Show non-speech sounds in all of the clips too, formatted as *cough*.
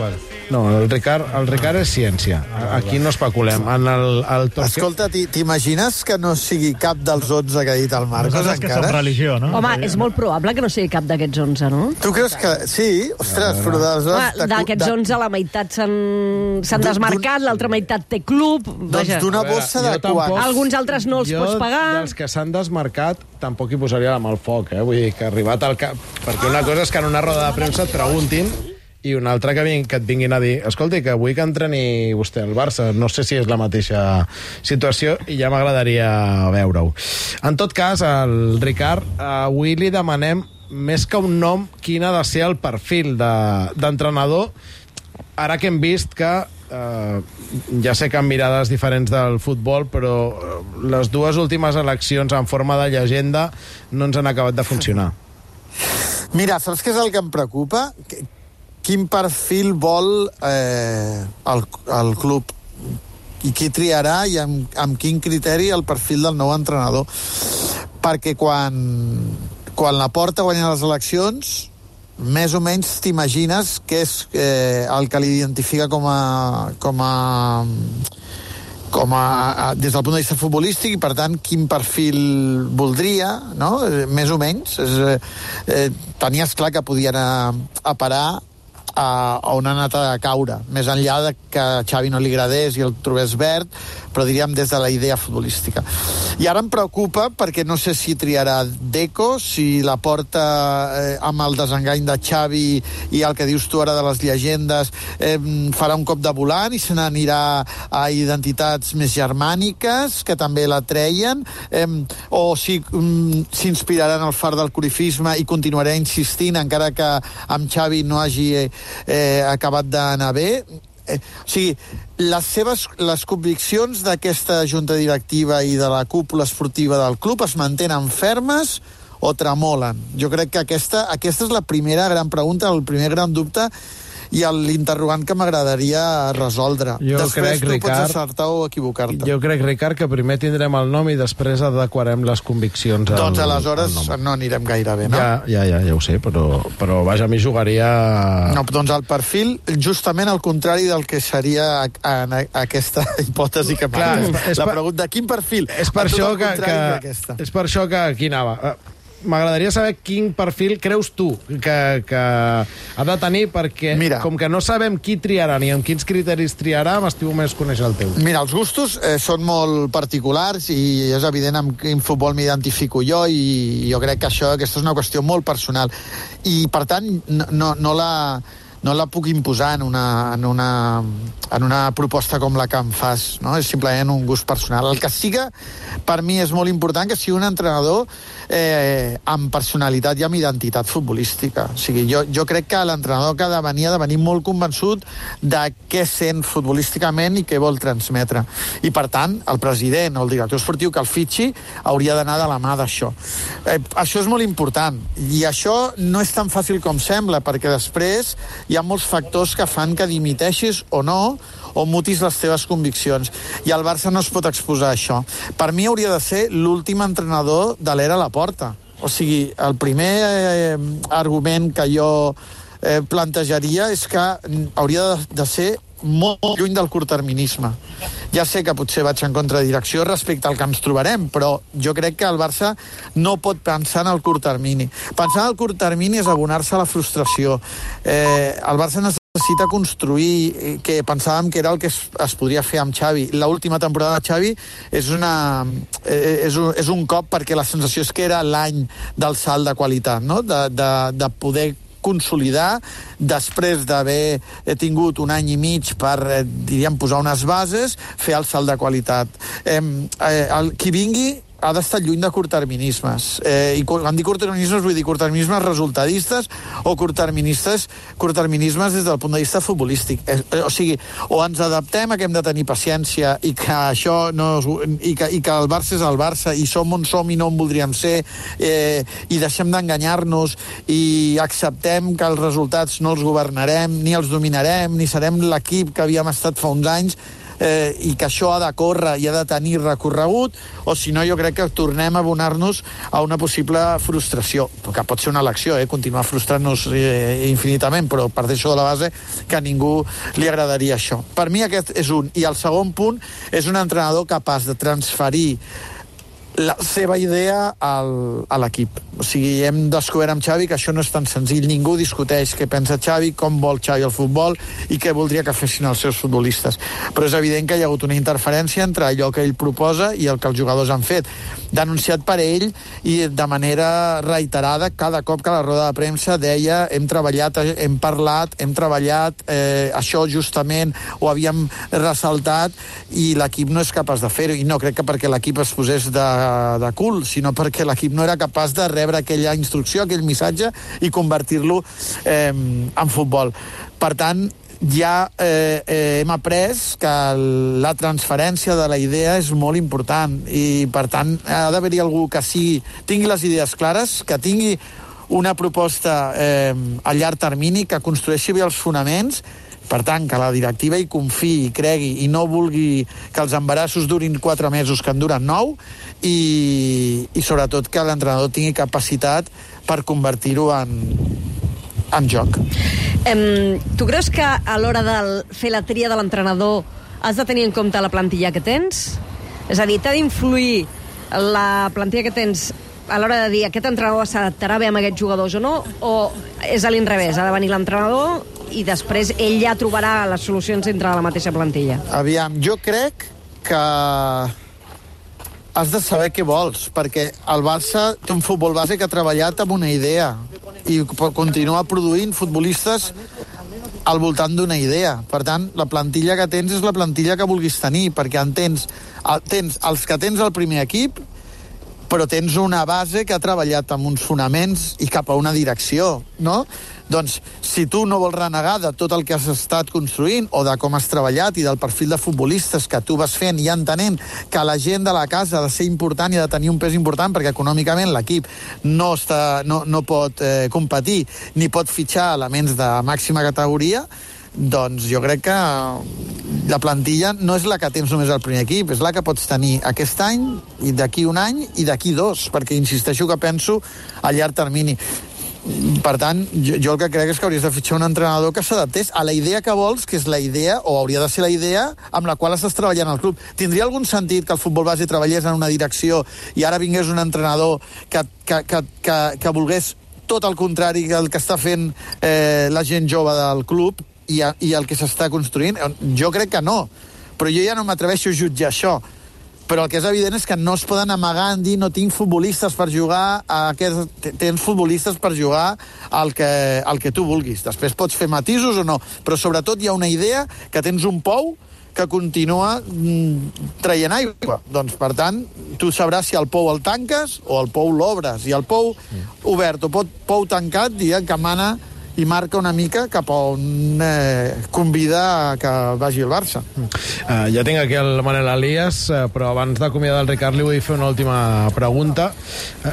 Qual? No, el Ricard, el Ricard és ciència. Aquí no especulem. En el, el Torque... Escolta, ti- t'imagines que no sigui cap dels 11 que ha dit el Marcos Nosaltres que som encara? religió, no? Home, és molt probable que no sigui cap d'aquests 11, no? Tu creus que... Sí? Ostres, però d'aleshores... D'aquests de- 11, la meitat s'han desmarcat, l'altra meitat té club. Doncs Vaja. d'una A veure, bossa de quants? Alguns altres no els jo, pots pagar. dels que s'han desmarcat, tampoc hi posaria la mà al foc, eh? Vull dir que arribat al cap... Perquè una cosa és que en una roda de premsa et preguntin i una altra que, vin, que et vinguin a dir escolti, que vull que entreni vostè al Barça. No sé si és la mateixa situació i ja m'agradaria veure-ho. En tot cas, al Ricard, avui li demanem més que un nom, quin ha de ser el perfil de- d'entrenador ara que hem vist que eh, ja sé que amb mirades diferents del futbol, però eh, les dues últimes eleccions en forma de llegenda no ens han acabat de funcionar. Mira, saps què és el que em preocupa? Que- Quin perfil vol eh, el, el club i qui triarà i amb, amb quin criteri el perfil del nou entrenador. Perquè quan, quan la porta guanya les eleccions, més o menys t'imagines que és eh, el que l'identifica com a, com a com a, a, des del punt de vista futbolístic i per tant quin perfil voldria no? Eh, més o menys és, eh, eh, tenies clar que podia anar a parar a on ha anat a caure. Més enllà de que a Xavi no li agradés i el trobés verd però diríem des de la idea futbolística. I ara em preocupa perquè no sé si triarà Deco, si la porta eh, amb el desengany de Xavi i el que dius tu ara de les llegendes eh, farà un cop de volant i se n'anirà a identitats més germàniques que també la treien eh, o si mm, s'inspirarà en el far del corifisme i continuarà insistint encara que amb Xavi no hagi eh, eh, acabat d'anar bé eh, o sigui, les seves les conviccions d'aquesta junta directiva i de la cúpula esportiva del club es mantenen fermes o tremolen? Jo crec que aquesta, aquesta és la primera gran pregunta, el primer gran dubte i l'interrogant que m'agradaria resoldre. Jo després crec, tu Ricard- pots acertar o equivocar-te. Jo crec, Ricard, que primer tindrem el nom i després adequarem les conviccions al, Doncs aleshores al no anirem gaire bé, no? Ja, ja, ja, ja ho sé, però, però vaja, a mi jugaria... No, doncs el perfil, justament al contrari del que seria a- en aquesta *laughs* hipòtesi que Clar, parles. és La pregunta, quin perfil? És per, això que, que, d'aquesta. és per això que aquí anava. M'agradaria saber quin perfil creus tu que, que ha de tenir, perquè Mira. com que no sabem qui triarà ni amb quins criteris triarà, m'estimo més conèixer el teu. Mira, els gustos eh, són molt particulars i és evident amb quin futbol m'identifico jo i jo crec que això aquesta és una qüestió molt personal i per tant no, no, no la no la puc imposar en una, en, una, en una proposta com la que em fas, no? és simplement un gust personal. El que siga, per mi és molt important que sigui un entrenador eh, amb personalitat i amb identitat futbolística. O sigui, jo, jo crec que l'entrenador que ha de venir ha de venir molt convençut de què sent futbolísticament i què vol transmetre. I, per tant, el president o el director esportiu que el fitxi hauria d'anar de la mà d'això. Eh, això és molt important. I això no és tan fàcil com sembla, perquè després hi ha molts factors que fan que dimiteixis o no o mutis les teves conviccions. I el Barça no es pot exposar a això. Per mi hauria de ser l'últim entrenador de l'era a la porta. O sigui, el primer eh, argument que jo eh, plantejaria és que hauria de, de ser molt, lluny del curtterminisme. Ja sé que potser vaig en contradirecció respecte al que ens trobarem, però jo crec que el Barça no pot pensar en el curt termini. Pensar en el curt termini és abonar-se a la frustració. Eh, el Barça necessita construir, eh, que pensàvem que era el que es, es podria fer amb Xavi. L'última temporada de Xavi és, una, eh, és, un, és un cop perquè la sensació és que era l'any del salt de qualitat, no? de, de, de poder consolidar després d'haver eh, tingut un any i mig per, eh, diríem, posar unes bases, fer el salt de qualitat. Eh, eh, el, qui vingui ha d'estar lluny de curtterminismes. Eh, I quan dic curtterminismes vull dir curtterminismes resultadistes o curtterministes, curtterminismes des del punt de vista futbolístic. Eh, eh, o sigui, o ens adaptem a que hem de tenir paciència i que això no és, i, que, i que el Barça és el Barça i som on som i no on voldríem ser eh, i deixem d'enganyar-nos i acceptem que els resultats no els governarem, ni els dominarem, ni serem l'equip que havíem estat fa uns anys eh, i que això ha de córrer i ha de tenir recorregut, o si no jo crec que tornem a abonar-nos a una possible frustració, que pot ser una elecció, eh, continuar frustrant-nos eh, infinitament, però parteixo de la base que a ningú li agradaria això. Per mi aquest és un. I el segon punt és un entrenador capaç de transferir la seva idea al, a l'equip. O sigui, hem descobert amb Xavi que això no és tan senzill. Ningú discuteix què pensa Xavi, com vol Xavi el futbol i què voldria que fessin els seus futbolistes. Però és evident que hi ha hagut una interferència entre allò que ell proposa i el que els jugadors han fet. Denunciat per ell i de manera reiterada, cada cop que la roda de premsa deia hem treballat, hem parlat, hem treballat, eh, això justament ho havíem ressaltat i l'equip no és capaç de fer-ho. I no crec que perquè l'equip es posés de de cul, sinó perquè l'equip no era capaç de rebre aquella instrucció, aquell missatge i convertir-lo eh, en futbol. Per tant, ja eh, eh, hem après que la transferència de la idea és molt important i, per tant, ha d'haver-hi algú que sí, tingui les idees clares, que tingui una proposta eh, a llarg termini, que construeixi bé els fonaments per tant, que la directiva hi confiï, i cregui i no vulgui que els embarassos durin 4 mesos, que en duren 9, i, i sobretot que l'entrenador tingui capacitat per convertir-ho en, en joc. Em, tu creus que a l'hora de fer la tria de l'entrenador has de tenir en compte la plantilla que tens? És a dir, t'ha d'influir la plantilla que tens a l'hora de dir aquest entrenador s'adaptarà bé amb aquests jugadors o no, o és a l'inrevés, ha de venir l'entrenador i després ell ja trobarà les solucions entre la mateixa plantilla. Aviam, jo crec que has de saber què vols, perquè el Barça té un futbol base que ha treballat amb una idea i continua produint futbolistes al voltant d'una idea. Per tant, la plantilla que tens és la plantilla que vulguis tenir, perquè en tens, tens els que tens al primer equip, però tens una base que ha treballat amb uns fonaments i cap a una direcció, no? Doncs si tu no vols renegar de tot el que has estat construint o de com has treballat i del perfil de futbolistes que tu vas fent i entenent que la gent de la casa ha de ser important i ha de tenir un pes important perquè econòmicament l'equip no, està, no, no pot eh, competir ni pot fitxar elements de màxima categoria, doncs jo crec que la plantilla no és la que tens només al primer equip, és la que pots tenir aquest any i d'aquí un any i d'aquí dos, perquè insisteixo que penso a llarg termini per tant, jo, jo el que crec és que hauries de fitxar un entrenador que s'adaptés a la idea que vols, que és la idea, o hauria de ser la idea, amb la qual estàs treballant al club. Tindria algun sentit que el futbol base treballés en una direcció i ara vingués un entrenador que, que, que, que, que volgués tot el contrari que el que està fent eh, la gent jove del club i, i el que s'està construint? Jo crec que no, però jo ja no m'atreveixo a jutjar això però el que és evident és que no es poden amagar en dir no tinc futbolistes per jugar a aquest... tens futbolistes per jugar al que, al que tu vulguis. Després pots fer matisos o no, però sobretot hi ha una idea que tens un pou que continua mm, traient aigua. Doncs, per tant, tu sabràs si el pou el tanques o el pou l'obres. I el pou obert o pou tancat, diguem que mana i marca una mica cap a on eh, convida que vagi el Barça. Uh, ja tinc aquí el Manel Elias, uh, però abans d'acomiadar el Ricard li vull fer una última pregunta. Uh,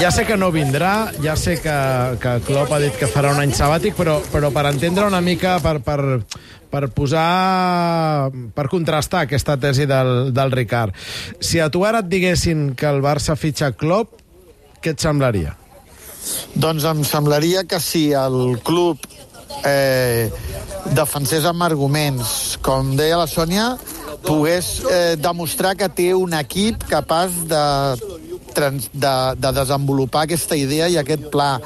ja sé que no vindrà, ja sé que, que Klopp ha dit que farà un any sabàtic, però, però per entendre una mica, per, per, per posar... per contrastar aquesta tesi del, del Ricard. Si a tu ara et diguessin que el Barça fitxa Klopp, què et semblaria? Doncs em semblaria que si el club eh, defensés amb arguments, com deia la Sònia, pogués eh, demostrar que té un equip capaç de, de, de desenvolupar aquesta idea i aquest pla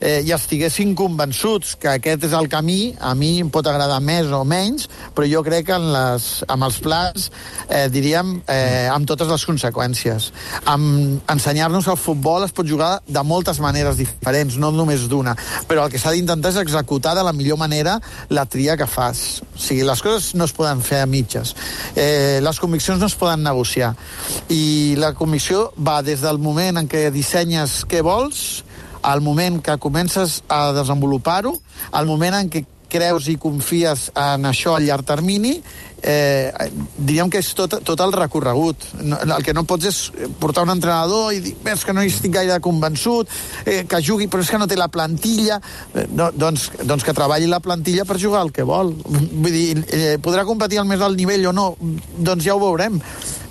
eh, i estiguessin convençuts que aquest és el camí, a mi em pot agradar més o menys, però jo crec que en les, amb els plans, eh, diríem, eh, amb totes les conseqüències. Amb ensenyar-nos el futbol es pot jugar de moltes maneres diferents, no només d'una, però el que s'ha d'intentar és executar de la millor manera la tria que fas. O sigui, les coses no es poden fer a mitges. Eh, les conviccions no es poden negociar. I la convicció va des del moment en què dissenyes què vols al moment que comences a desenvolupar-ho, al moment en què creus i confies en això a llarg termini, eh, diríem que és tot, tot el recorregut. No, el que no pots és portar un entrenador i dir, és que no hi estic gaire convençut, eh, que jugui, però és que no té la plantilla. Eh, no, doncs, doncs que treballi la plantilla per jugar el que vol. Vull dir, eh, podrà competir al més alt nivell o no? Doncs ja ho veurem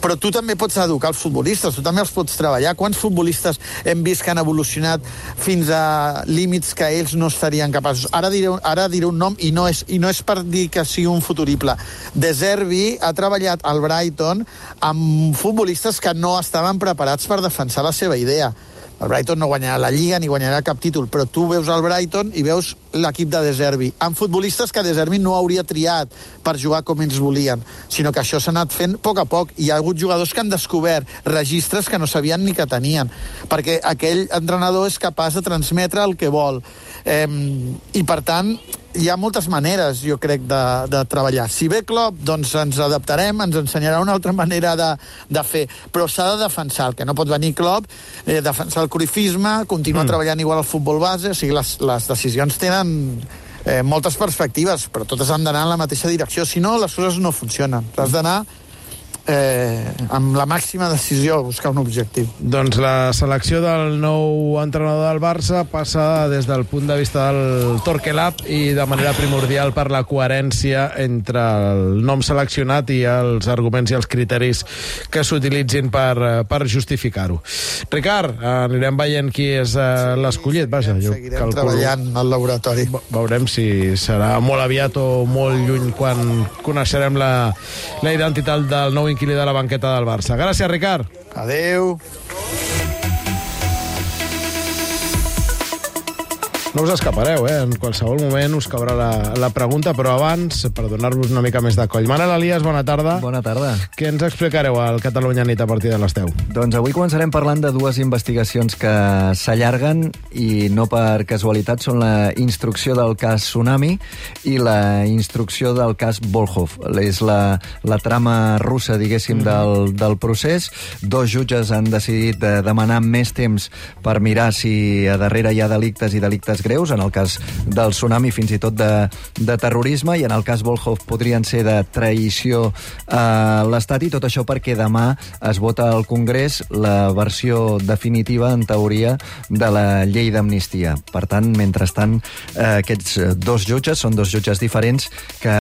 però tu també pots educar els futbolistes, tu també els pots treballar. Quants futbolistes hem vist que han evolucionat fins a límits que ells no estarien capaços? Ara diré, ara diré un nom i no, és, i no és per dir que sigui un futurible. De Zerbi ha treballat al Brighton amb futbolistes que no estaven preparats per defensar la seva idea. El Brighton no guanyarà la Lliga ni guanyarà cap títol, però tu veus el Brighton i veus l'equip de Deservi, amb futbolistes que Deservi no hauria triat per jugar com ells volien, sinó que això s'ha anat fent a poc a poc. Hi ha hagut jugadors que han descobert registres que no sabien ni que tenien, perquè aquell entrenador és capaç de transmetre el que vol. Eh, I, per tant, hi ha moltes maneres, jo crec, de, de treballar. Si ve Klopp, doncs ens adaptarem, ens ensenyarà una altra manera de, de fer, però s'ha de defensar. El que no pot venir Klopp, eh, defensar el corifisme, continuar mm. treballant igual al futbol base, o sigui, les, les decisions tenen eh, moltes perspectives, però totes han d'anar en la mateixa direcció. Si no, les coses no funcionen. Has d'anar eh, amb la màxima decisió a buscar un objectiu. Doncs la selecció del nou entrenador del Barça passa des del punt de vista del Torquelab i de manera primordial per la coherència entre el nom seleccionat i els arguments i els criteris que s'utilitzin per, eh, per justificar-ho. Ricard, anirem veient qui és uh, l'escollit. Vaja, jo seguirem calculo... treballant al laboratori. Veurem si serà molt aviat o molt lluny quan coneixerem la, la identitat del nou inquilí de la banqueta del Barça. Gràcies, Ricard. Adeu. No us escapareu, eh? En qualsevol moment us caurà la, la pregunta, però abans, per donar-vos una mica més de coll. Manel Elias, bona tarda. Bona tarda. Què ens explicareu al Catalunya Nit a partir de les 10? Doncs avui començarem parlant de dues investigacions que s'allarguen i no per casualitat són la instrucció del cas Tsunami i la instrucció del cas Volhov. És la, la trama russa, diguéssim, mm -hmm. del, del procés. Dos jutges han decidit de demanar més temps per mirar si a darrere hi ha delictes i delictes delictes greus, en el cas del tsunami fins i tot de, de terrorisme, i en el cas Volhov podrien ser de traïció a l'Estat, i tot això perquè demà es vota al Congrés la versió definitiva, en teoria, de la llei d'amnistia. Per tant, mentrestant, eh, aquests dos jutges són dos jutges diferents que